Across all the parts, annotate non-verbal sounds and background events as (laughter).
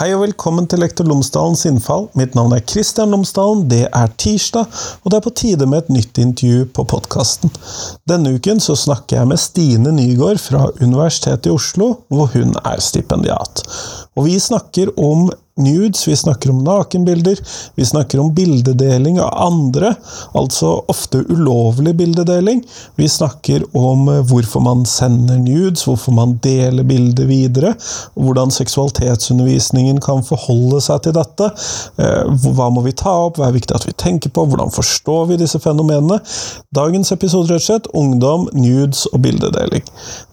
Hei og velkommen til Lektor Lomsdalens innfall. Mitt navn er Kristian Lomsdalen. Det er tirsdag, og det er på tide med et nytt intervju på podkasten. Denne uken så snakker jeg med Stine Nygaard fra Universitetet i Oslo, hvor hun er stipendiat. Og vi snakker om nudes, vi snakker om nakenbilder, vi snakker om bildedeling av andre, altså ofte ulovlig bildedeling. Vi snakker om eh, hvorfor man sender nudes, hvorfor man deler bilder videre, hvordan seksualitetsundervisningen kan forholde seg til dette. Eh, hva må vi ta opp, hva er viktig at vi tenker på, hvordan forstår vi disse fenomenene? Dagens episode rett og slett ungdom, nudes og bildedeling.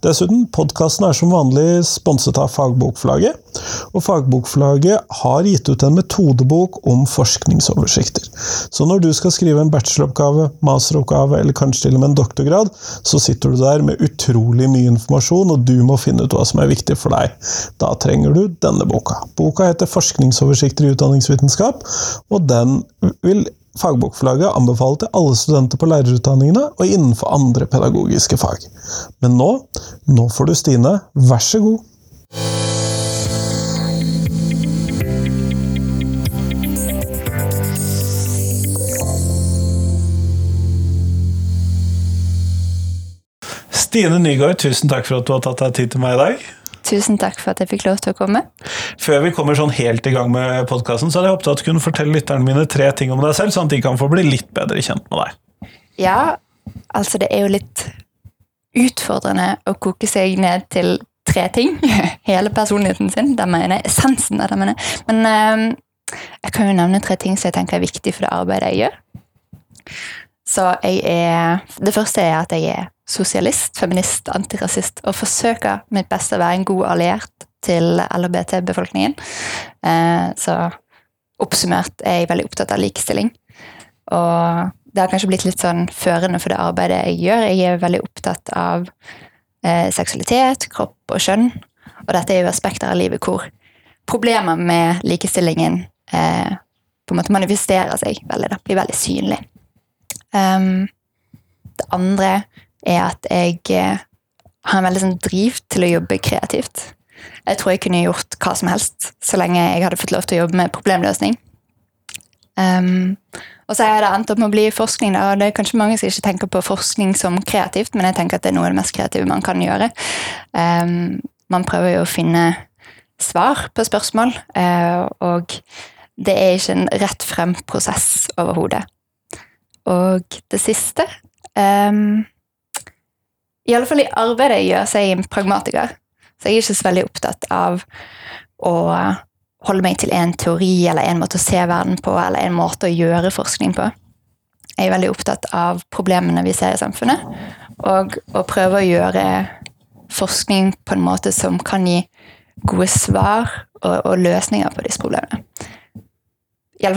Dessuten, podkasten er som vanlig sponset av Fagbokforlaget, og Fagbokforlaget har gitt ut en metodebok om forskningsoversikter. Så når du skal skrive en bacheloroppgave, masteroppgave eller kanskje til og med en doktorgrad, så sitter du der med utrolig mye informasjon, og du må finne ut hva som er viktig for deg. Da trenger du denne boka. Boka heter 'Forskningsoversikter i utdanningsvitenskap', og den vil Fagbokforlaget anbefaler til alle studenter på lærerutdanningene og innenfor andre pedagogiske fag. Men nå, nå får du Stine, vær så god! Stine Nygaard, tusen takk for at du har tatt deg tid til meg i dag. Tusen takk for at jeg fikk lov til å komme. Før vi kommer sånn helt i gang med podkasten, så hadde jeg håpet at du kunne fortelle lytterne mine tre ting om deg selv, sånn at de kan få bli litt bedre kjent med deg. Ja, altså det er jo litt utfordrende å koke seg ned til tre ting. (laughs) Hele personligheten sin. Det mener jeg essensen av det mener Men øh, jeg kan jo nevne tre ting som jeg tenker er viktig for det arbeidet jeg gjør. Så jeg er Det første er at jeg er sosialist, feminist, antirasist og forsøker mitt beste å være en god alliert til LHBT-befolkningen. Eh, så oppsummert er jeg veldig opptatt av likestilling. Og det har kanskje blitt litt sånn førende for det arbeidet jeg gjør. Jeg er veldig opptatt av eh, seksualitet, kropp og kjønn. Og dette er jo aspekter av livet hvor problemer med likestillingen eh, på en måte manifesterer seg veldig. Det blir veldig synlig. Um, det andre er at jeg eh, har en veldig sånn driv til å jobbe kreativt. Jeg tror jeg kunne gjort hva som helst så lenge jeg hadde fått lov til å jobbe med problemløsning. Um, og så har det endt opp med å bli forskning. Da, og det er kanskje mange som ikke tenker på forskning som kreativt, men jeg tenker at det er noe av det mest kreative man kan gjøre. Um, man prøver jo å finne svar på spørsmål, uh, og det er ikke en rett frem-prosess overhodet. Og det siste um, i alle fall i arbeidet gjør, jeg en pragmatiker. Så jeg er ikke så veldig opptatt av å holde meg til en teori eller en måte å se verden på eller en måte å gjøre forskning på. Jeg er veldig opptatt av problemene vi ser i samfunnet, og å prøve å gjøre forskning på en måte som kan gi gode svar og, og løsninger på disse problemene.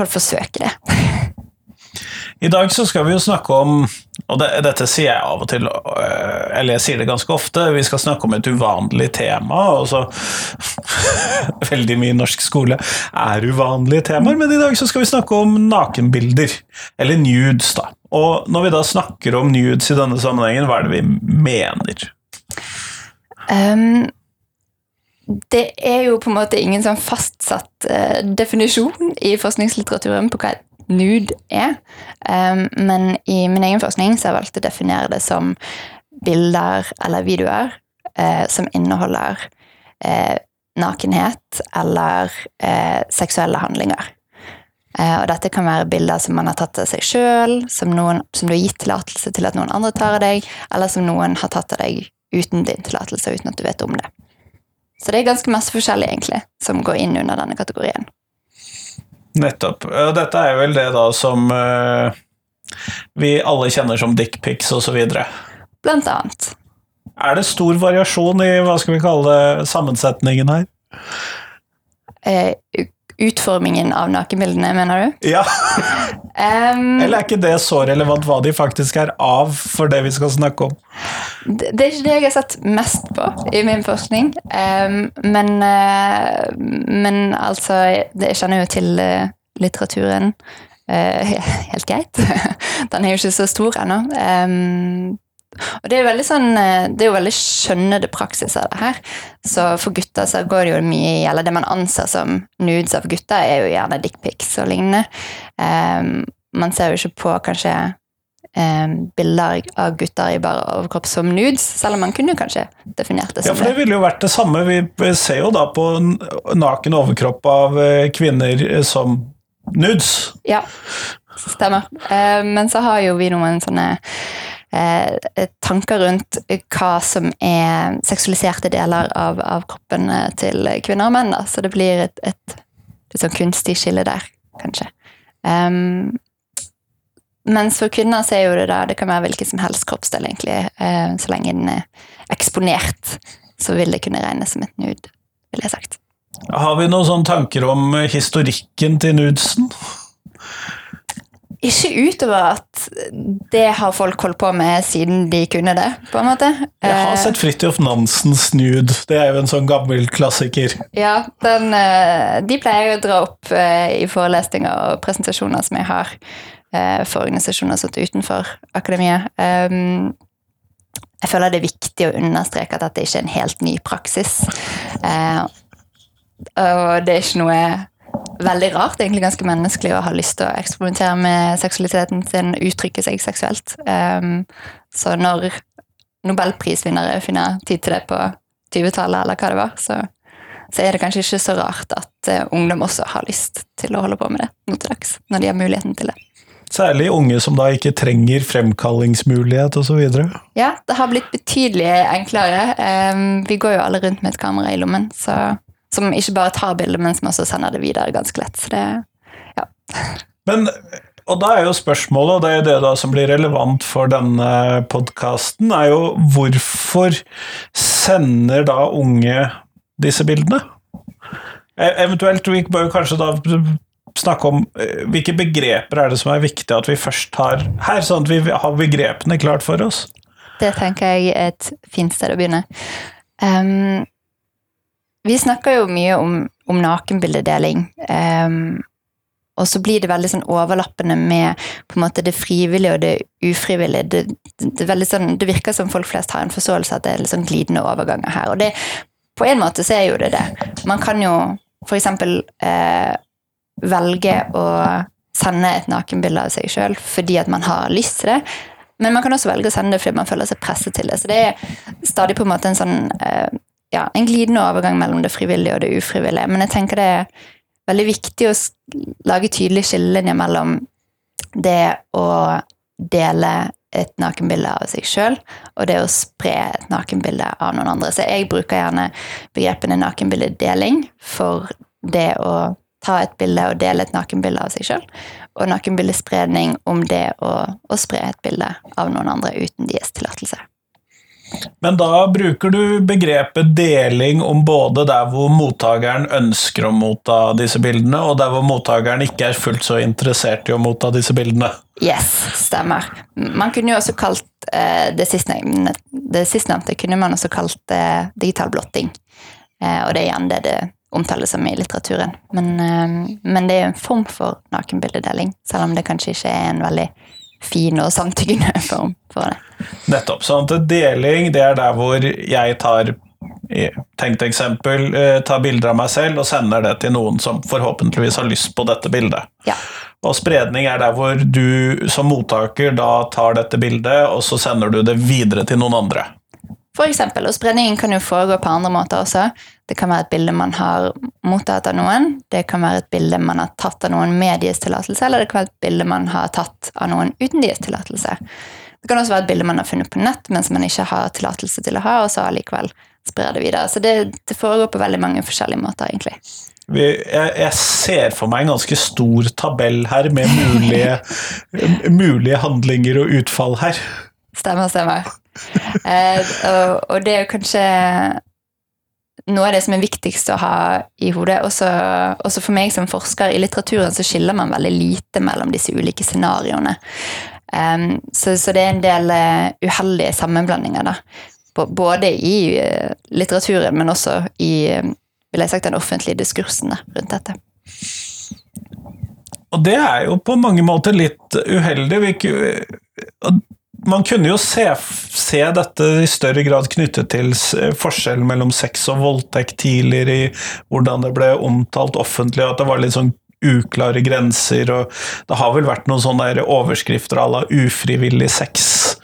fall forsøke det. (laughs) I dag så skal vi jo snakke om, og det, dette sier jeg av og til, øh, eller jeg sier det ganske ofte, vi skal snakke om et uvanlig tema. og så (laughs) Veldig mye norsk skole er uvanlige temaer, men i dag så skal vi snakke om nakenbilder. Eller nudes, da. Og når vi da snakker om nudes i denne sammenhengen, hva er det vi mener? Um, det er jo på en måte ingen sånn fastsatt uh, definisjon i forskningslitteraturen på hva et nude er. Um, men i min egen forskning så har jeg valgt å definere det som bilder eller videoer eh, som inneholder eh, nakenhet eller eh, seksuelle handlinger. og dette kan være bilder som man har tatt av seg sjøl, som, som, du har gitt tillatelse til at noen andre tar av deg, eller som noen har tatt av deg uten din tillatelse, uten at du vet om det. Så det er ganske masse forskjellig egentlig, som går inn under denne kategorien. Nettopp. Dette er vel det da som uh, vi alle kjenner som dickpics osv. Blant annet. Er det stor variasjon i hva skal vi kalle det, sammensetningen her? Eh, utformingen av nakenbildene, mener du? Ja. (laughs) (laughs) um, Eller er ikke det så relevant hva de faktisk er av for det vi skal snakke om? Det, det er ikke det jeg har sett mest på i min forskning. Um, men, uh, men altså Jeg kjenner jo til uh, litteraturen uh, (laughs) helt greit. Den er jo ikke så stor ennå. Um, og det er veldig sånn, eh, det er jo veldig skjønnede praksiser, det her. Så for gutter så går det jo mye i Eller det man anser som nudes av gutter, er jo gjerne dickpics og lignende. Um, man ser jo ikke på kanskje um, bilder av gutter i bare overkropp som nudes, selv om man kunne kanskje definert det som det. Ja, for det ville jo vært det samme. Vi ser jo da på naken overkropp av eh, kvinner som nudes. Ja, stemmer. Um, men så har jo vi noen sånne eh, tanker rundt hva som er seksualiserte deler av, av kroppen eh, til kvinner og menn. Da. Så det blir et, et, et sånn kunstig skille der, kanskje. Um, mens for kvinner så er jo det da, det kan være hvilken som helst kroppsdel, egentlig. Uh, så lenge den er eksponert, så vil det kunne regnes som et nude, ville jeg sagt. Har vi noen sånne tanker om historikken til nudesen? Ikke utover at det har folk holdt på med siden de kunne det, på en måte. Jeg har Eh, sett Fridtjof Nansens nude. Det er jo en sånn gammel klassiker. Ja, den, eh, de pleier å dra opp eh, i forelesninger og presentasjoner som jeg har for organisasjoner som er utenfor akademiet. Um, jeg føler det er viktig å understreke at dette ikke er en helt ny praksis. Og det er ikke noe veldig rart, egentlig ganske menneskelig å ha lyst til å eksperimentere med seksualiteten sin, uttrykke seg seksuelt. Um, så når nobelprisvinnere finner tid til det på 20-tallet, eller hva det var, så, så er det kanskje ikke så rart at uh, ungdom også har lyst til å holde på med det nå til dags, når de har muligheten til det. Særlig unge som da ikke trenger fremkallingsmulighet osv. Ja, det har blitt betydelig enklere. Um, vi går jo alle rundt med et kamera i lommen, så, som ikke bare tar bilder, men som også sender det videre ganske lett. Så det, ja. (laughs) Men, og da er jo spørsmålet, og det er jo det da som blir relevant for denne podkasten, er jo hvorfor sender da unge disse bildene? E- Eventuelt, vi bør kanskje da snakke om eh, hvilke begreper er det som er viktig at vi først har her, sånn at vi har begrepene klart for oss. Det tenker jeg er et fint sted å begynne. Um, vi snakker jo mye om, om nakenbildedeling. Um, og så blir det veldig sånn overlappende med på en måte det frivillige og det ufrivillige. Det, det, det, sånn, det virker som folk flest har en forståelse at det er litt sånn glidende overganger her. Og det, på en måte så er jo det det. Man kan jo eksempel eh, velge å sende et nakenbilde av seg sjøl fordi at man har lyst til det. Men man kan også velge å sende det fordi man føler seg presset til det. Så det er stadig på en måte en sånn eh, ja, en glidende overgang mellom det frivillige og det ufrivillige. Men jeg tenker det er veldig viktig å lage tydelige skillelinjer mellom det å dele et nakenbilde av seg sjøl og det å spre et nakenbilde av noen andre. Så jeg bruker gjerne begrepene nakenbildedeling for det å ta et bilde og dele et nakenbilde av seg sjøl, og nakenbildespredning om det å, å spre et bilde av noen andre uten deres tillatelse. Men da bruker du begrepet deling om både der hvor mottakeren ønsker å motta disse bildene, og der hvor mottakeren ikke er fullt så interessert i å motta disse bildene. Yes, stemmer. Man kunne jo også kalt eh, det sistnevnte, det kunne man også kalt eh, digital blotting. Eh, og det er igjen det det omtales som i litteraturen. Men, men det er en form for nakenbildedeling, selv om det kanskje ikke er en veldig fin og samtykkende (laughs) form for det. Nettopp. Sånn at deling, det er der hvor jeg tar tenkt eksempel, eh, tar bilder av meg selv og sender det til noen som forhåpentligvis har lyst på dette bildet. Ja. Og spredning er der hvor du som mottaker da tar dette bildet, og så sender du det videre til noen andre. For eksempel, og spredningen kan jo foregå på andre måter også. Det kan være et bilde man har mottatt av noen, det kan være et bilde man har tatt av noen med deres tillatelse, eller det kan være et bilde man har tatt av noen uten deres tillatelse. Det kan også være et bilde man har funnet på nett, men som man ikke har tillatelse til å ha, og så allikevel sprer det videre. Så det, det foregår på veldig mange forskjellige måter, egentlig. Jeg, jeg ser for meg en ganske stor tabell her med mulige, (laughs) mulige handlinger og utfall her. Stemmer, stemmer. Eh, og, og det er kanskje noe av det som er viktigst å ha i hodet. Også, også for meg som forsker i litteraturen så skiller man veldig lite mellom disse ulike scenarioene. Um, så, så, det er en del uh, uheldige sammenblandinger, da. Både i uh, litteraturen, men også i uh, vil jeg sagt, den offentlige diskursen rundt dette. Og det er jo på mange måter litt uheldig. Man kunne jo se, se, dette i større grad knyttet til forskjellen mellom sex og voldtekt tidligere, i hvordan det ble omtalt offentlig, at det var litt sånn uklare grenser, og det har vel vært noen sånne overskrifter à la 'ufrivillig sex',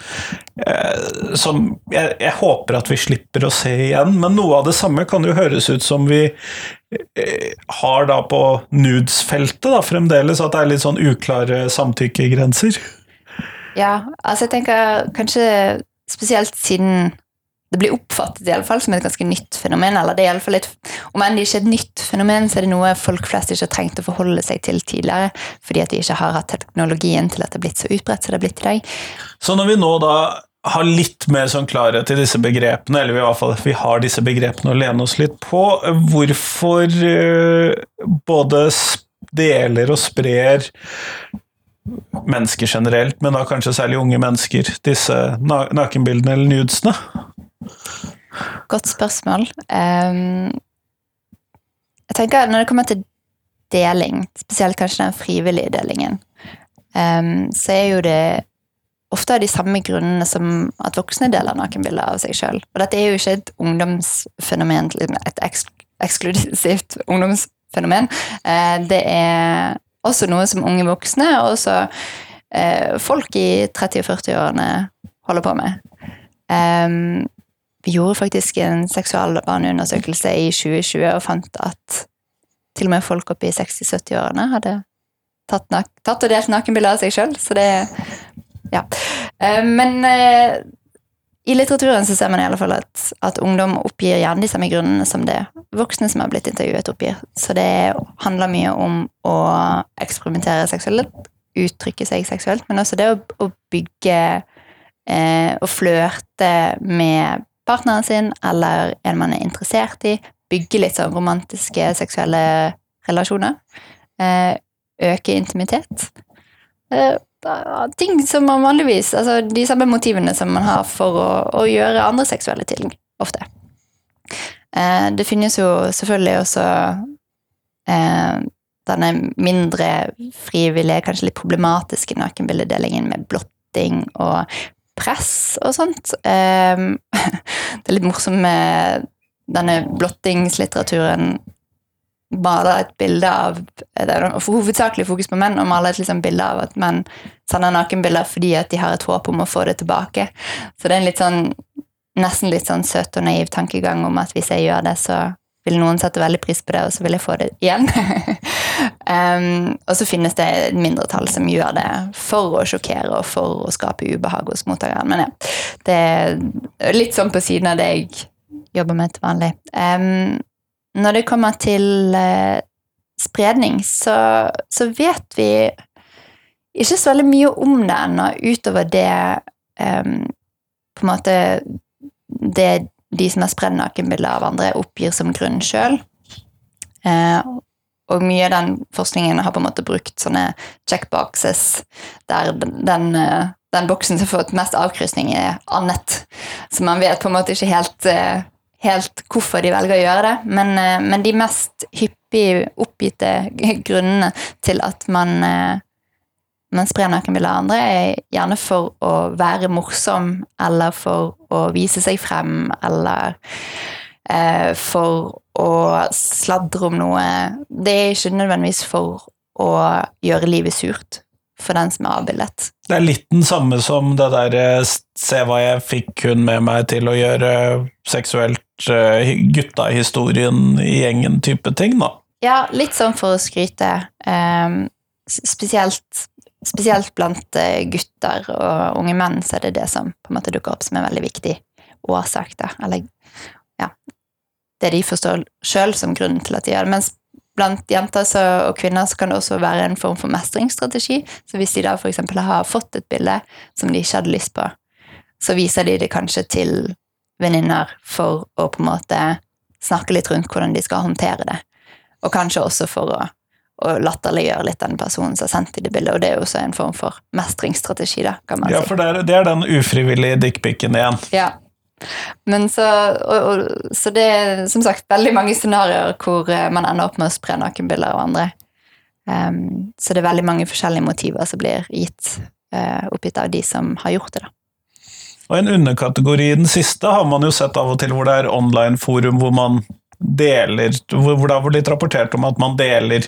eh, som jeg, jeg, håper at vi slipper å se igjen. Men noe av det samme kan jo høres ut som vi eh, har da på nudes-feltet fremdeles, at det er litt sånn uklare samtykkegrenser. Ja, altså jeg tenker kanskje spesielt siden det blir oppfattet i alle fall som et ganske nytt fenomen. eller det er i alle fall litt, Om enn det ikke er et nytt fenomen, så er det noe folk flest ikke har trengt å forholde seg til tidligere, fordi at de ikke har hatt teknologien til at det er blitt så utbredt som det er blitt i dag. Så når vi nå da har litt mer sånn klarhet i disse begrepene, eller i hvert fall vi har disse begrepene å lene oss litt på, hvorfor uh, både deler og sprer mennesker generelt, men da kanskje særlig unge mennesker, disse nakenbildene eller nudesene? Godt spørsmål. Um, jeg tenker Når det kommer til deling, spesielt kanskje den frivillige delingen, um, så er jo det ofte av de samme grunnene som at voksne deler nakenbilder av seg sjøl. Og dette er jo ikke et ungdomsfenomen, et eksklusivt ungdomsfenomen. Uh, det er også noe som unge voksne og også eh, folk i 30- og 40-årene holder på med. Um, vi gjorde faktisk en seksualvaneundersøkelse i 2020 og fant at til og med folk oppe i 60-70-årene hadde tatt, tatt, og delt nakenbilder av seg sjøl. Så det Ja. Men uh, i litteraturen så ser man i alle fall at, at, ungdom oppgir gjerne de samme grunnene som det voksne som har blitt intervjuet, oppgir. Så det handler mye om å eksperimentere seksuelt, uttrykke seg seksuelt, men også det å, å bygge eh, og flørte med partneren sin eller en man er interessert i. Bygge litt sånn romantiske seksuelle relasjoner. Eh, øke intimitet. Eh, ting som man vanligvis Altså de samme motivene som man har for å, å gjøre andre seksuelle ting, ofte. Eh, det finnes jo selvfølgelig også denne mindre frivillige, kanskje litt problematiske nakenbildedelingen med blotting og press og sånt. Eh, (laughs) det er litt morsomt med denne blottingslitteraturen. Maler et bilde av det er Hovedsakelig fokus på menn, og maler et liksom bilde av at menn sender nakenbilder fordi at de har et håp om å få det tilbake. Så det er en litt sånn, nesten litt sånn søt og naiv tankegang om at hvis jeg gjør det, så vil noen sette veldig pris på det, og så vil jeg få det igjen. (laughs) um, og så finnes det et mindretall som gjør det for å sjokkere og for å skape ubehag hos mottakeren. Men ja, det er litt sånn på siden av det jeg jobber med til vanlig. Um, når det kommer til eh, spredning, så, så, vet vi ikke så veldig mye om det ennå, utover det um, på en måte det de som har spredd nakenbilder av andre, oppgir som grunn sjøl. Eh, og mye av den forskningen har på en måte brukt sånne checkboxes der den, den, eh, den boksen som har fått mest avkrysning, er annet. Så man vet på en måte ikke helt, eh, helt hvorfor de velger å gjøre det. Men, eh, men de mest hyppig oppgitte (laughs) grunnene til at man man sprer nakenbilder av andre er gjerne for å være morsom, eller for å vise seg frem, eller eh, for å sladre om noe. Det er ikke nødvendigvis for å gjøre livet surt for den som er avbildet. Det er litt den samme som det der eh, 'se hva jeg fikk hun med meg til å gjøre seksuelt eh, gutta-historien i gjengen'-type ting, da. Ja, litt sånn for å skryte. Um, spesielt spesielt blant eh, gutter og unge menn så er det det som på en måte dukker opp som en veldig viktig årsak. Da. Eller ja, det de forstår sjøl som grunnen til at de gjør det. Mens blant jenter så, og kvinner så kan det også være en form for mestringsstrategi. Så hvis de da f.eks. har fått et bilde som de ikke hadde lyst på, så viser de det kanskje til venninner for å på en måte snakke litt rundt hvordan de skal håndtere det. Og kanskje også for å å latterliggjøre litt den personen som har sendt det bildet. Og det er jo også en form for mestringsstrategi, da, kan man ja, si. Ja, for det er, det er den ufrivillige dickpicen igjen. Ja. Men så, og, og, så det er som sagt veldig mange scenarioer hvor eh, man ender opp med å spre nakenbilder av andre. Um, så det er veldig mange forskjellige motiver som blir gitt uh, oppgitt av de som har gjort det. da. Og en underkategori i den siste har man jo sett av og til hvor det er online-forum hvor man deler hvor det har blitt rapportert om at man deler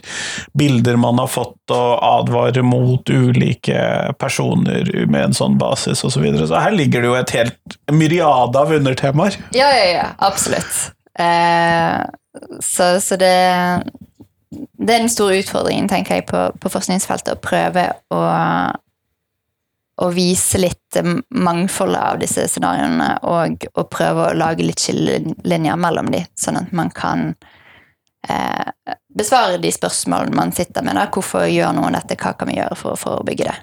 bilder man har fått, og advarer mot ulike personer med en sånn basis osv. Så, videre. så her ligger det jo et helt myriade av undertemaer. Ja, ja, ja. Absolutt. Eh, så, så det det er den store utfordringen tenker jeg, på, på forskningsfeltet, å prøve å å vise litt mangfoldet av disse scenarioene og, og, prøve å lage litt skillelinjer mellom dem, sånn at man kan eh, besvare de spørsmålene man sitter med. Da. Hvorfor gjør noen dette, hva kan vi gjøre for å forebygge det?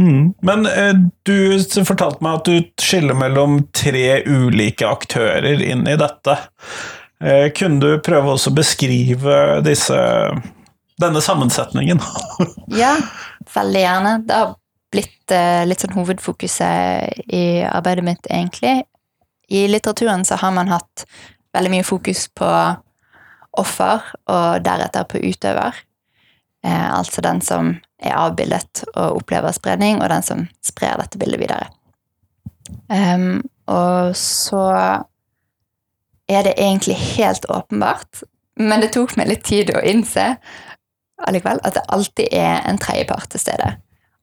Mm. Men eh, du fortalte meg at du skiller mellom tre ulike aktører inn i dette. Eh, kunne du prøve å beskrive disse, denne sammensetningen? (laughs) ja, veldig gjerne. Har blitt eh, litt sånn hovedfokuset i arbeidet mitt, egentlig. I litteraturen så har man hatt veldig mye fokus på offer, og deretter på utøver. Eh, altså den som er avbildet og opplever spredning, og den som sprer dette bildet videre. Um, og så er det egentlig helt åpenbart, men det tok meg litt tid å innse allikevel at det alltid er en tredjepart til stede.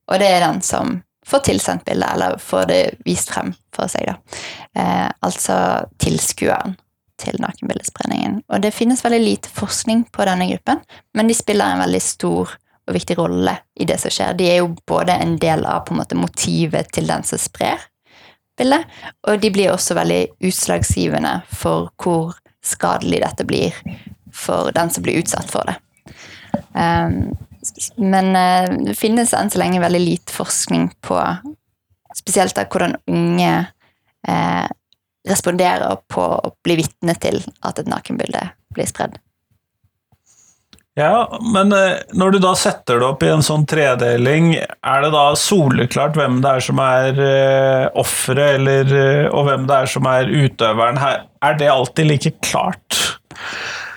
Og det er den som får tilsendt bildet, eller får det vist frem for seg. da. Eh, altså tilskueren til nakenbildespredningen. Og det finnes veldig lite forskning på denne gruppen, men de spiller en veldig stor og viktig rolle i det som skjer. De er jo både en del av på en måte motivet til den som sprer bildet, og de blir også veldig utslagsgivende for hvor skadelig dette blir for den som blir utsatt for det. Um, men eh, det finnes enn så lenge veldig lite forskning på spesielt da hvordan unge eh, responderer på å bli vitne til at et nakenbilde blir spredd. Ja, men eh, når du da setter det opp i en sånn tredeling, er det da soleklart hvem det er som er uh, offeret, og hvem det er som er utøveren? Her, er det alltid like klart?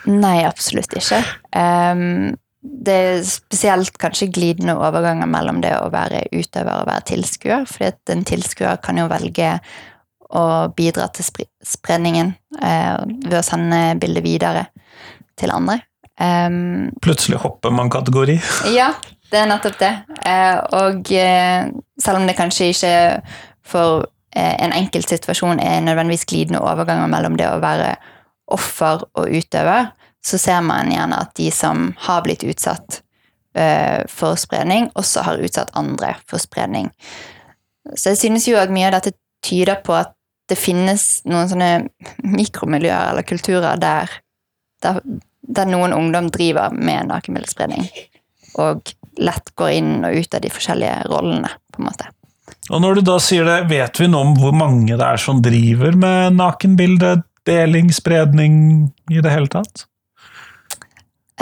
Nei, absolutt ikke. Um, det er spesielt kanskje glidende overganger mellom det å være utøver og være tilskuer. fordi at en tilskuer kan jo velge å bidra til spredningen eh, ved å sende bildet videre til andre. Um, Plutselig hopper man kategori? (laughs) ja, det er nettopp det. Eh, og eh, selv om det kanskje ikke for eh, en enkelt situasjon er nødvendigvis glidende overganger mellom det å være offer og utøver, så ser man gjerne at de som har blitt utsatt uh, for spredning, også har utsatt andre for spredning. Så jeg synes jo at mye av dette tyder på at det finnes noen sånne mikromiljøer eller kulturer der, der, der noen ungdom driver med nakenbildespredning, og lett går inn og ut av de forskjellige rollene, på en måte. Og når du da sier det, vet vi noe om hvor mange det er som driver med nakenbildedeling, spredning, i det hele tatt?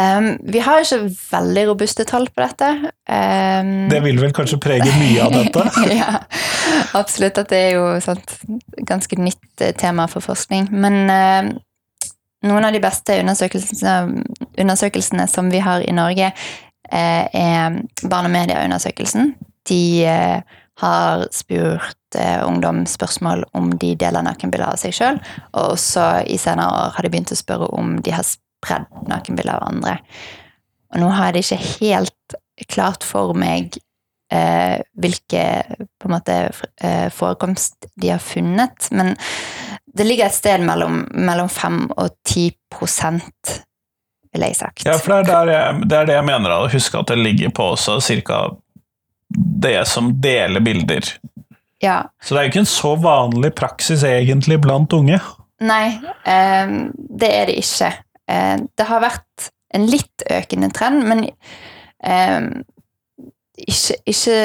Um, vi har ikke veldig robuste tall på dette. Um, det vil vel kanskje prege mye av dette? (laughs) ja, absolutt. At det er jo et ganske nytt eh, tema for forskning. Men uh, noen av de beste undersøkelsene, undersøkelsene, som vi har i Norge, uh, er Barn og media-undersøkelsen. De uh, har spurt ungdom spørsmål om de deler nakenbilder av seg sjøl, og også i senere år har de begynt å spørre om de har spredd nakenbilder av andre. Og nå har jeg det ikke helt klart for meg eh, hvilke på en måte eh, forekomst de har funnet, men det ligger et sted mellom, mellom 5 og 10 prosent, vil jeg sagt. Ja, for det er, jeg, det er det jeg mener. Da. Husk at det ligger på også ca. det som deler bilder. Ja. Så det er jo ikke en så vanlig praksis egentlig blant unge. Nei, eh, det er det ikke. Eh, det har vært en litt økende trend, men eh, ikke, ikke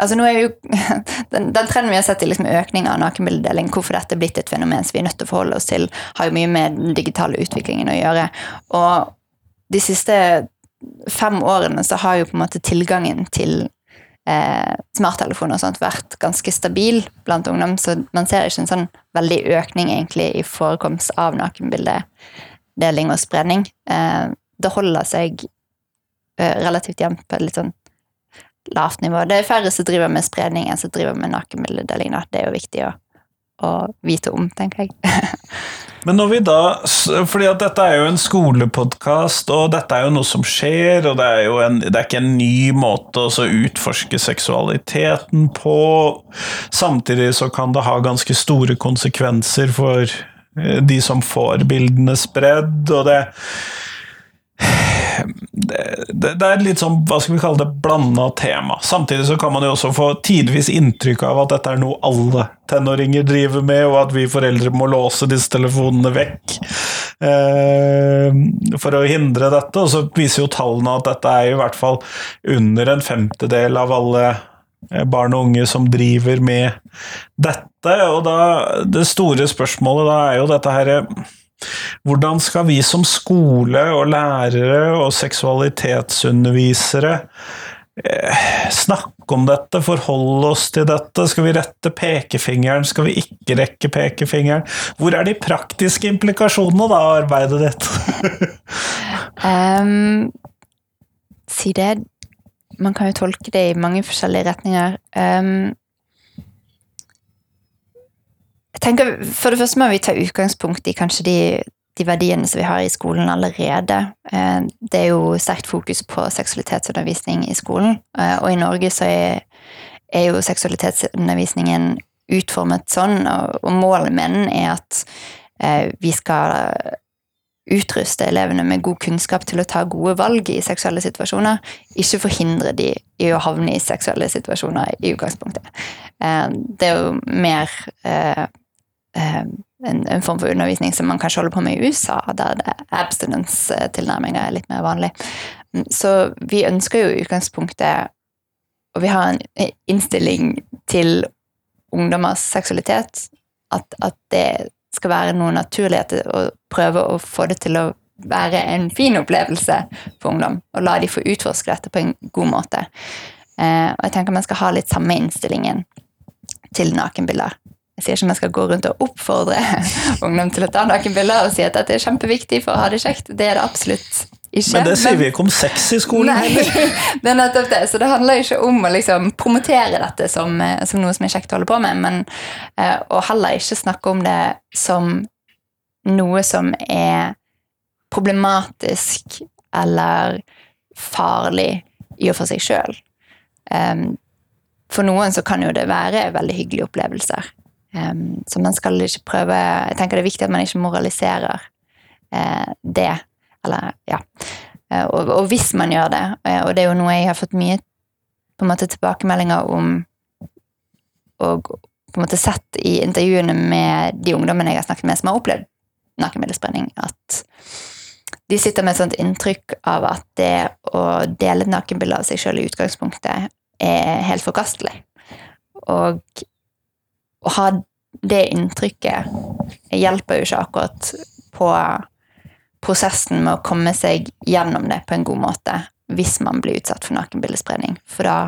Altså nå er jo, (laughs) den, den, trenden vi har sett i liksom økning av nakenbildedeling, hvorfor dette er blitt et fenomen som vi er nødt til å forholde oss til, har jo mye med den digitale utviklingen å gjøre. Og de siste fem årene så har jo på en måte tilgangen til eh, smarttelefoner og sånt vært ganske stabil blant ungdom, så man ser ikke en sånn veldig økning egentlig i forekomst av nakenbilde deling og spredning. Eh, det holder seg eh, relativt jevnt på et litt sånn lavt nivå. Det er færre som driver med spredning enn som driver med nakenbildedeling. Det er jo viktig å, å vite om, tenker jeg. (laughs) Men når vi da, fordi at dette er jo en skolepodkast, og dette er jo noe som skjer, og det er jo en, det er ikke en ny måte å utforske seksualiteten på. Samtidig så kan det ha ganske store konsekvenser for de som får bildene spredd, og det det, det, er litt sånn, hva skal vi kalle det, blanda tema. Samtidig så kan man jo også få tidvis inntrykk av at dette er noe alle tenåringer driver med, og at vi foreldre må låse disse telefonene vekk eh, for å hindre dette. Og så viser jo tallene at dette er i hvert fall under en femtedel av alle eh, barn og unge som driver med dette. Og da, det store spørsmålet da er jo dette her hvordan skal vi som skole og lærere og seksualitetsundervisere eh, snakke om dette, forholde oss til dette? Skal vi rette pekefingeren, skal vi ikke rekke pekefingeren? Hvor er de praktiske implikasjonene da, arbeidet ditt? um, (laughs) si det Man kan jo tolke det i mange forskjellige retninger. Um, jeg tenker, For det første må vi ta utgangspunkt i kanskje de, de verdiene som vi har i skolen allerede. Uh, det er jo sterkt fokus på seksualitetsundervisning i skolen, uh, og i Norge så er, er jo seksualitetsundervisningen utformet sånn, og, målet med den er at eh, vi skal utruste elevene med god kunnskap til å ta gode valg i seksuelle situasjoner, ikke forhindre de i å havne i seksuelle situasjoner i utgangspunktet. Det er jo mer Eh, en, en, form for undervisning som man kanskje holder på med i USA, der abstinence-tilnærminga er litt mer vanlig. Så vi ønsker jo i utgangspunktet Og vi har en innstilling til ungdommers seksualitet. At, at det skal være noe naturlig å prøve å få det til å være en fin opplevelse for ungdom. Og la de få utforske dette på en god måte. Eh, og jeg tenker man skal ha litt samme innstillingen til nakenbilder. Jeg sier ikke man skal gå rundt og oppfordre (laughs) ungdom til å ta nakenbilder og si at dette er kjempeviktig for å ha det kjekt. Det er det absolutt ikke. Men det sier vi ikke om sex i skolen heller. (laughs) det er nettopp det. Så det handler ikke om å liksom promotere dette som, eh, som, noe som er kjekt å holde på med, men uh, og heller ikke snakke om det som noe som er problematisk eller farlig i og for seg sjøl. Um, for noen så kan jo det være veldig hyggelige opplevelser. Um, så man skal ikke prøve Jeg tenker det er viktig at man ikke moraliserer uh, det. Eller, ja. Uh, og, og, hvis man gjør det, uh, og det er jo noe jeg har fått mye på en måte tilbakemeldinger om og på en måte sett i intervjuene med de ungdommene jeg har snakket med som har opplevd nakenbildeспredning, at de sitter med et sånt inntrykk av at det å dele et nakenbilde av seg sjøl i utgangspunktet er helt forkastelig. Og å ha det inntrykket hjelper jo ikke akkurat på prosessen med å komme seg gjennom det på en god måte hvis man blir utsatt for nakenbildespredning. For da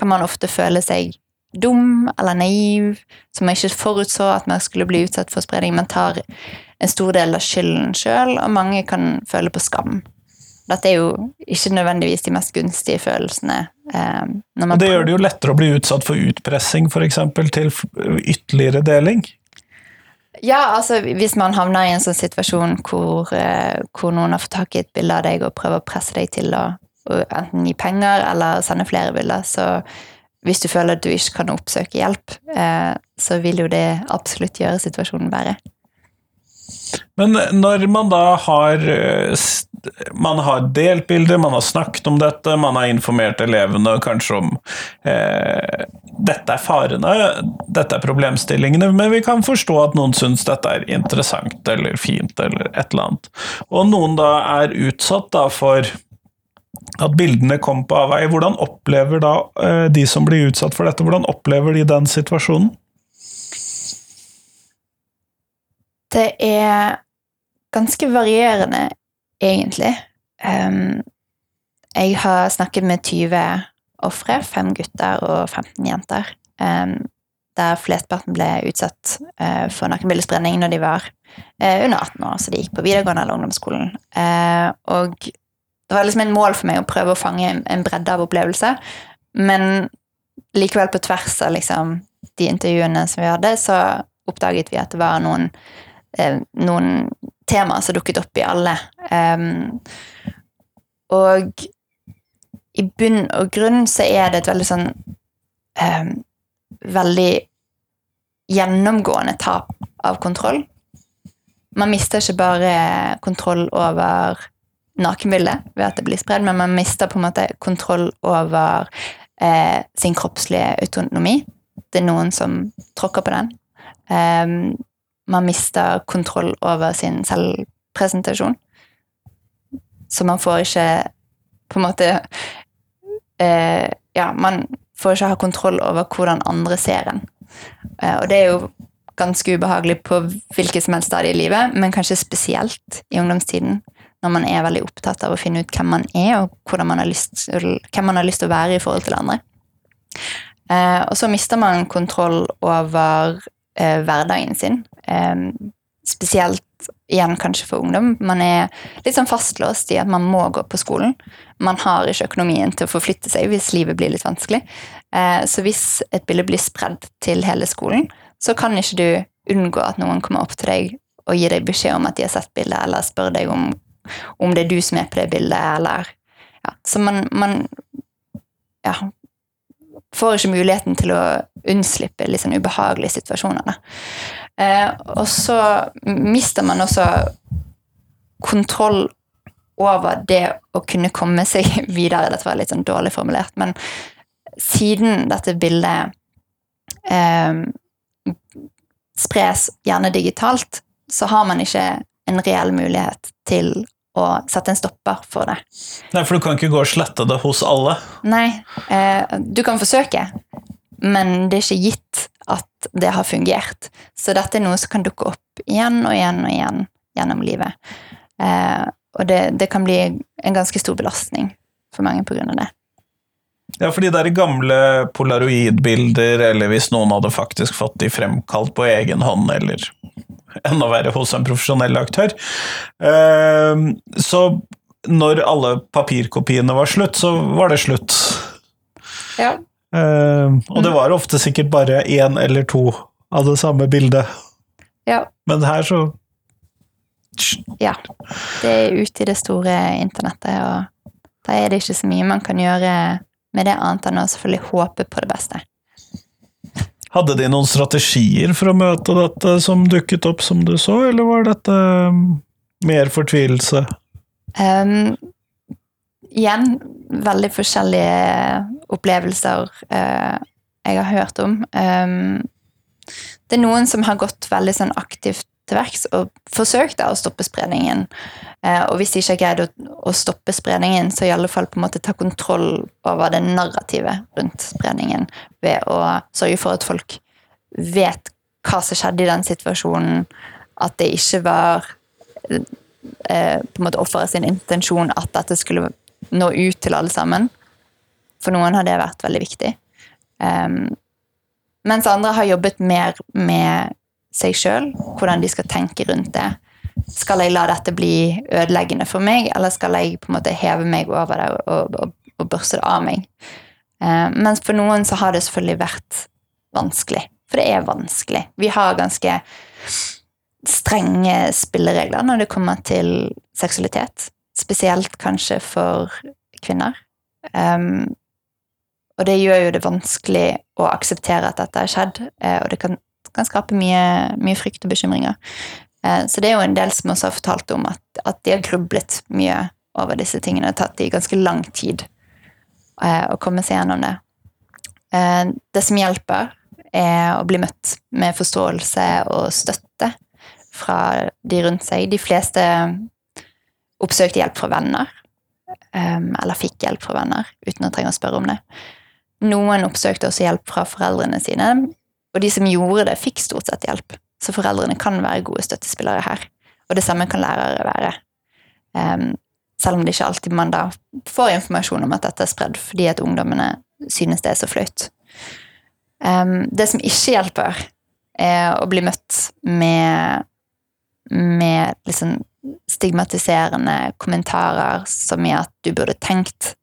kan man ofte føle seg dum eller naiv, som ikke forutså at man skulle bli utsatt for spredning. Man tar en stor del av skylden sjøl, og mange kan føle på skam. Dette er jo ikke nødvendigvis de mest gunstige følelsene Eh, og det gjør det jo lettere å bli utsatt for utpressing, f.eks. til ytterligere deling? Ja, altså hvis man havner i en sånn situasjon hvor, eh, hvor noen har fått tak i et bilde av deg og prøver å presse deg til å, å enten gi penger eller sende flere bilder, så hvis du føler at du ikke kan oppsøke hjelp, eh, så vil jo det absolutt gjøre situasjonen verre. Men når man da har man har delt bilder, man har snakket om dette, man har informert elevene kanskje om eh, dette er farene, dette er problemstillingene, men vi kan forstå at noen syns dette er interessant eller fint eller et eller annet. Og noen da er utsatt da for at bildene kom på avveie. Hvordan opplever da eh, de som blir utsatt for dette, hvordan opplever de den situasjonen? Det er ganske varierende, egentlig. Jeg har snakket med 20 ofre, fem gutter og 15 jenter. Der flestparten ble utsatt uh, for nakenbildespredning når de var uh, under 18 år, så de gikk på videregående eller ungdomsskolen. Og det var liksom en mål for meg å prøve å fange en, bredde av opplevelser. men likevel på tvers av liksom, de intervjuene som vi hadde, så oppdaget vi at det var noen, eh, noen temaer som dukket opp i alle. Um, og i bunn og grunn så er det et veldig sånn um, Veldig gjennomgående tap av kontroll. Man mister ikke bare kontroll over nakenbildet ved at det blir spredd, men man mister på en måte kontroll over eh, sin kroppslige autonomi. Det er noen som tråkker på den. Eh, man mister kontroll over sin selvpresentasjon. Så man får ikke på en måte eh, Ja, man får ikke ha kontroll over hvordan andre ser en. Eh, og det er jo ganske ubehagelig på hvilket som helst stadie i livet, men kanskje spesielt i ungdomstiden, når man er veldig opptatt av å finne ut hvem man er, og man lyst, hvem man har lyst til å være i forhold til andre. Eh, og så mister man kontroll over eh, hverdagen sin. Eh, spesielt igjen kanskje for ungdom. Man er litt sånn fastlåst i at man må gå på skolen. Man har ikke økonomien til å forflytte seg hvis livet blir litt vanskelig. Eh, så hvis et bilde blir spredd til hele skolen, så kan ikke du unngå at noen kommer opp til deg og gir deg beskjed om at de har sett bildet, eller spør deg om, om det er du som er på det bildet, eller ja. Så man, man ja, får ikke muligheten til å unnslippe litt sånn ubehagelige situasjoner. Eh, og så mister man også kontroll over det å kunne komme seg (laughs) videre. Dette var litt sånn dårlig formulert, men siden dette bildet eh, spres gjerne digitalt, så har man ikke en reell mulighet til å sette en stopper for det. Nei, For du kan ikke gå og slette det hos alle? Nei, eh, du kan forsøke, men det er ikke gitt at det har fungert. Så dette er noe som kan dukke opp igjen og igjen og igjen gjennom livet. Eh, og det, det, kan bli en ganske stor belastning for mange pga. det. Ja, fordi det er gamle polaroidbilder, eller hvis noen hadde faktisk fått de fremkalt på egen hånd, eller enda være hos en profesjonell aktør. Eh, så når alle papirkopiene var slutt, så var det slutt. Ja. Eh, og det var ofte sikkert bare én eller to av det samme bildet. Ja. Men her så Ja. Det er ute i det store internettet, og da er det ikke så mye man kan gjøre med det annet enn å selvfølgelig håpe på det beste. Hadde de noen strategier for å møte dette som dukket opp som du så, eller var dette um, mer fortvilelse? Um, igjen veldig forskjellige opplevelser uh, jeg har hørt om. Um, det er noen som har gått veldig sånn aktivt til verks og forsøkte å stoppe spredningen. Uh, og hvis de ikke greide greid å, stoppe spredningen, så i alle fall på en måte ta kontroll over det narrativet rundt spredningen ved å sørge for at folk vet hva som skjedde i den situasjonen, at det ikke var uh, på en måte offeret sin intensjon at dette skulle nå ut til alle sammen. For noen har det vært veldig viktig. Um, mens andre har jobbet mer med seg sjøl, hvordan de skal tenke rundt det. Skal jeg la dette bli ødeleggende for meg, eller skal jeg på en måte heve meg over det og, og, og børste det av meg? Eh, mens for noen så har det selvfølgelig vært vanskelig. For det er vanskelig. Vi har ganske strenge spilleregler når det kommer til seksualitet. Spesielt kanskje for kvinner. Um, og det gjør jo det vanskelig å akseptere at dette har skjedd, uh, og det kan, kan skape mye, mye, frykt og bekymringer. Uh, så det er jo en del som også har fortalt om at, at de har grublet mye over disse tingene. Det har tatt de ganske lang tid uh, å komme seg gjennom det. det som hjelper, er å bli møtt med forståelse og støtte fra de rundt seg. De fleste oppsøkte hjelp fra venner. Eller fikk hjelp fra venner, uten å trenge å spørre om det. Noen oppsøkte også hjelp fra foreldrene sine, og de som gjorde det, fikk stort sett hjelp. Så foreldrene kan være gode støttespillere her. Og det samme kan lærere være. Um, selv om det ikke alltid man da får informasjon om at dette er spredd fordi at ungdommene synes det er så flaut. Um, det som ikke hjelper, er å bli møtt med, med liksom stigmatiserende kommentarer som i at du burde tenkt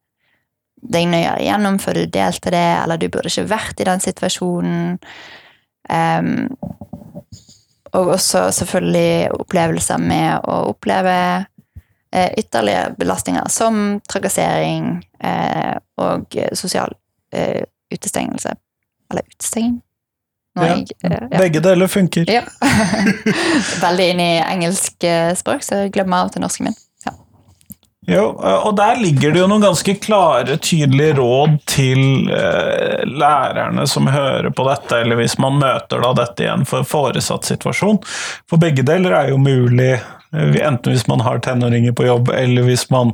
deg nøyere igjennom før du delte det, eller du burde ikke vært i den situasjonen. Um, og også selvfølgelig opplevelser med å oppleve eh, ytterligere belastninger som trakassering eh, og sosial eh, utestengelse. Eller utestenging? Ja. jeg, eh, ja. Begge deler funker. Ja. (laughs) Veldig inn i engelsk eh, språk, så jeg glemmer av til norsken min. Jo, og der ligger det jo noen ganske klare, tydelige råd til eh, lærerne som hører på dette, eller hvis man møter da dette igjen for foresatt situasjon. For begge deler er jo mulig, eh, enten hvis man har tenåringer på jobb, eller hvis man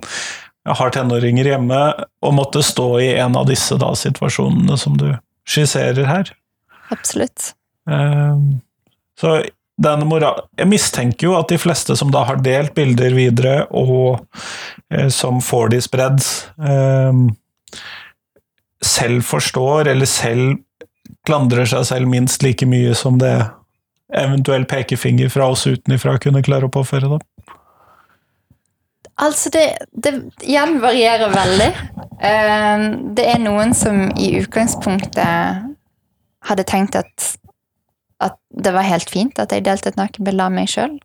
har tenåringer hjemme, og måtte stå i en av disse da, situasjonene som du skisserer her. Absolutt. Eh, Så Jeg mistenker jo at de fleste som da har delt bilder videre, og eh, som får de spredd, eh, selv forstår, eller selv klandrer seg selv minst like mye som det eventuell pekefinger fra oss utenifra kunne klare å påføre dem. Altså, det, det igjen varierer veldig. Eh, det er noen som i utgangspunktet hadde tenkt at, at det var helt fint at jeg delte et nakenbilde av meg sjøl.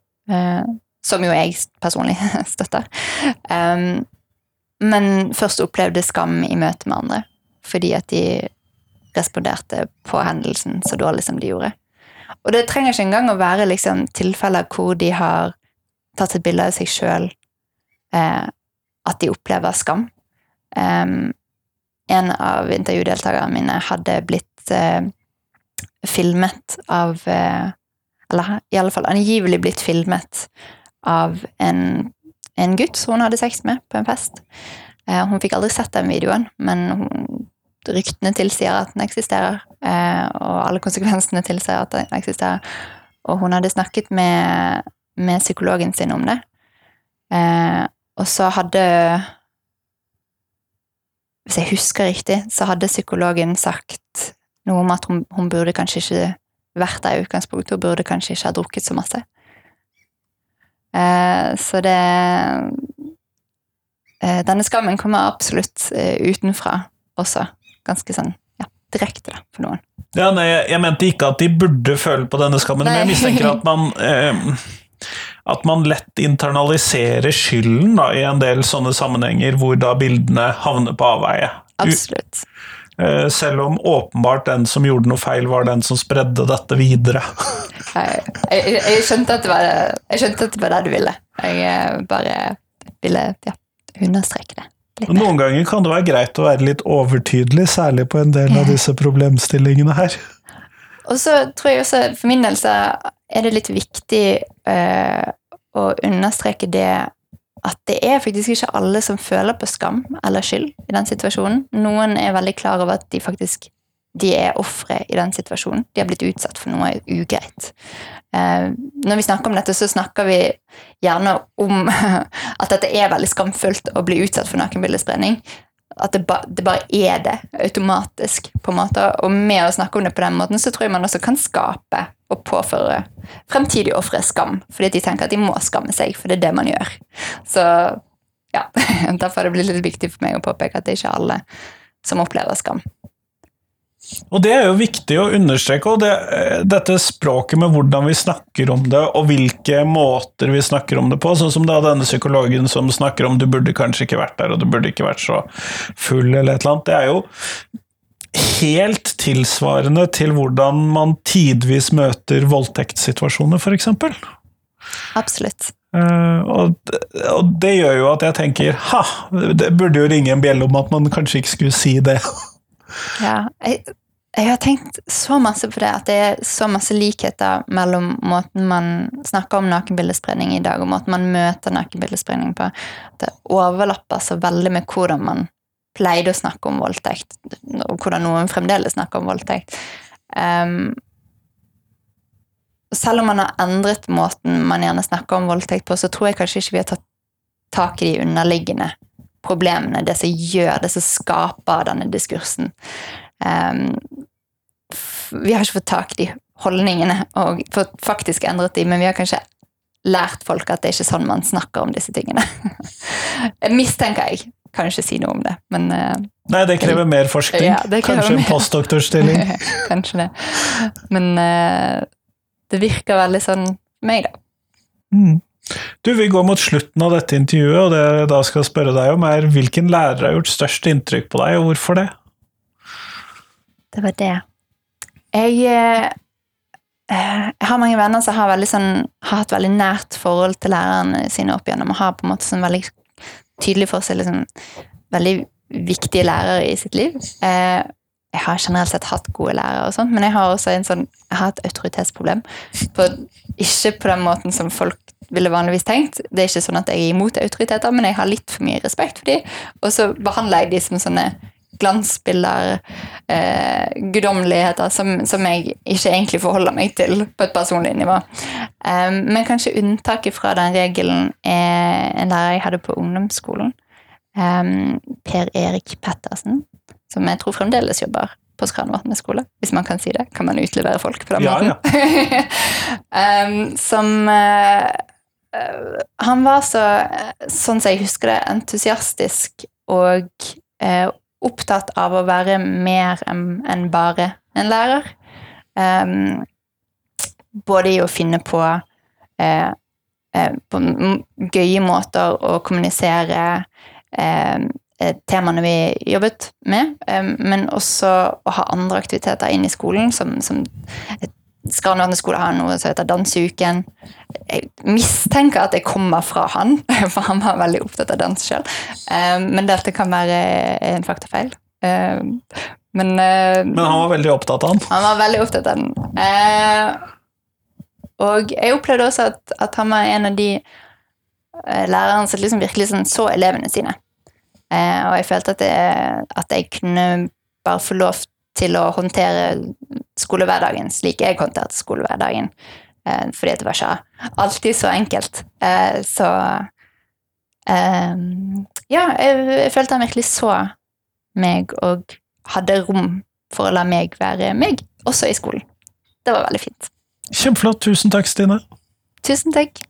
som jo jeg personlig (laughs) støtter. Um, men først opplevde skam i møte med andre. Fordi at de responderte på hendelsen så dårlig som de gjorde. Og det trenger ikke engang å være liksom, tilfeller hvor de har tatt et bilde av seg sjøl eh, at de opplever skam. Um, en av intervjudeltakerne mine hadde blitt eh, filmet av eh, Eller i alle fall angivelig blitt filmet av en, en gutt hun hadde sex med på en fest. Eh, hun fikk aldri sett den videoen, men hun, ryktene tilsier at den eksisterer. Eh, og alle konsekvensene tilsier at den eksisterer. Og hun hadde snakket med, med psykologen sin om det. Og så hadde Hvis jeg husker riktig, så hadde psykologen sagt noe om at hun, hun burde kanskje ikke vært der i utgangspunktet. Hun burde kanskje ikke ha drukket så masse. Eh, så det eh, Denne skammen kommer absolutt eh, utenfra også. Ganske sånn ja, direkte da, for noen. Ja, nei, jeg, mente ikke at de burde føle på denne skammen, men jeg mistenker at man eh, at man lett internaliserer skylden da, i en del sånne sammenhenger hvor da bildene havner på avveie. Absolutt. Eh, selv om åpenbart den som gjorde noe feil, var den som spredde dette videre. (laughs) Jeg, jeg, jeg, skjønte at det var, jeg skjønte at det var det du ville. Jeg eh, bare ville ja, understreke det. Litt. Noen ganger kan det være greit å være litt overtydelig, særlig på en del av disse problemstillingene her. Og så tror jeg også, for min del så er det litt viktig eh, å understreke det at det er faktisk ikke alle som føler på skam eller skyld i den situasjonen. Noen er veldig klar over at de faktisk de er ofre i den situasjonen. De har blitt utsatt for noe ugreit. Eh, når vi snakker om dette, så snakker vi gjerne om (laughs) at dette er veldig skamfullt å bli utsatt for nakenbildespredning. At det, ba, det bare er det automatisk. på en måte. Og med å snakke om det på den måten, så tror jeg man også kan skape og påføre fremtidige ofre skam. Fordi de tenker at de må skamme seg, for det er det man gjør. Så ja, (laughs) Derfor har det blitt litt viktig for meg å påpeke at det er ikke alle som opplever skam. Og det er jo viktig å understreke, og det, dette språket med hvordan vi snakker om det, og hvilke måter vi snakker om det på, sånn som da denne psykologen som snakker om du burde kanskje ikke vært der, og du burde ikke vært så full, eller et eller annet, det er jo helt tilsvarende til hvordan man tidvis møter voldtektssituasjoner, eksempel. Absolutt. Uh, og, d- og det gjør jo at jeg tenker ha, det burde jo ringe en bjelle om at man kanskje ikke skulle si det. (laughs) Ja, jeg, jeg har tenkt så masse på det, at det er så masse likheter mellom måten man snakker om nakenbildespredning i dag, og måten man møter nakenbildespredning på. Det overlapper så veldig med hvordan man pleide å snakke om voldtekt, og hvordan noen fremdeles snakker om voldtekt. Um, selv om man har endret måten man gjerne snakker om voldtekt på, så tror jeg kanskje ikke vi har tatt tak i de underliggende problemene, det som gjør, det som skaper denne diskursen. Um, vi har ikke fått tak i de holdningene og faktisk endret de, men vi har kanskje lært folk at det er ikke sånn man snakker om disse tingene. (laughs) Mistenker jeg. Kan ikke si noe om det, men eh, Nei, det krever mer forskning. Ja, krever Kanskje en postdoktorstilling. (laughs) Kanskje det. Men eh, det virker veldig sånn for meg, da. Mm. Du, Vi går mot slutten av dette intervjuet, og det jeg da skal spørre deg om, er hvilken lærer har gjort størst inntrykk på deg, og hvorfor det? Det var det. Jeg eh, eh, Jeg har mange venner som har, sånn, har hatt veldig nært forhold til lærerne sine opp igjennom, og har på en måte sånn veldig tydelig for seg liksom, veldig viktige lærere i sitt liv. Eh, jeg har generelt sett hatt gode lærere, og sånt, men jeg har også en sånn, jeg har et autoritetsproblem. På, ikke på den måten som folk ville vanligvis tenkt. Det er ikke sånn at jeg er imot autoriteter, men jeg har litt for mye respekt for dem. Og så behandler jeg dem som sånne glansbilder, eh, guddommeligheter, som, som jeg ikke egentlig forholder meg til på et personlig nivå. Um, men kanskje unntaket fra den regelen er en lærer jeg hadde på ungdomsskolen. Um, per Erik Pettersen, som jeg tror fremdeles jobber på Skranvatnet skole, hvis man kan si det. Kan man utlevere folk på den Ja, måten? um, (laughs) som eh, eh, Han var så, eh, sånn som jeg husker det, entusiastisk og opptatt av å være mer enn bare en lærer. Um, både i å finne på, eh, eh, på gøye måter å kommunisere eh, temaene vi jobbet med, men også å ha andre aktiviteter inn i skolen, som, som Skranvatnet skole har noe som heter Danseuken. Jeg mistenker at det kommer fra han, (laughs) for han var veldig opptatt av dans sjøl. Men dette kan være en faktafeil. Eh, Men, eh, Men han var veldig opptatt av han. han var veldig opptatt av den. Eh, og jeg opplevde også at, at han var en av de eh, lærerne som liksom virkelig sånn så elevene sine. Eh, og jeg følte at, jeg, at jeg kunne bare få lov til å håndtere skolehverdagen slik jeg håndterte skolehverdagen. Eh, fordi det var ikke alltid så enkelt. Eh, så eh, Ja, jeg, jeg følte han virkelig så meg og hadde rom for å la meg være meg, også i skolen. Det var veldig fint. Kjempeflott. Tusen takk, Stine. Tusen takk.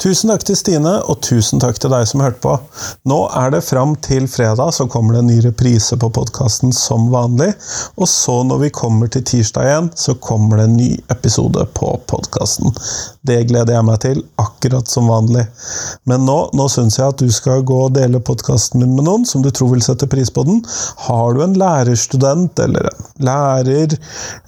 Tusen takk til Stine, og tusen takk til deg som hørte på. Nå er det fram til fredag, så kommer det en ny reprise på podkasten som vanlig. Og så når vi kommer til tirsdag igjen, så kommer det en ny episode på podkasten. Det gleder jeg meg til, akkurat som vanlig. Men nå, nå syns jeg at du skal gå og dele podkasten min med noen som du tror vil sette pris på den. Har du en lærerstudent, eller en lærer,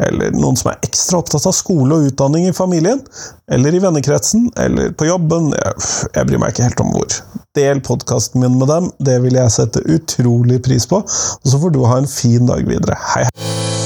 eller noen som er ekstra opptatt av skole og utdanning i familien, eller i vennekretsen, eller på jobben, jeg, jeg bryr meg ikke helt om hvor. Del podkasten min med dem, det vil jeg sette utrolig pris på. Og så får du ha en fin dag videre. Hei, hei.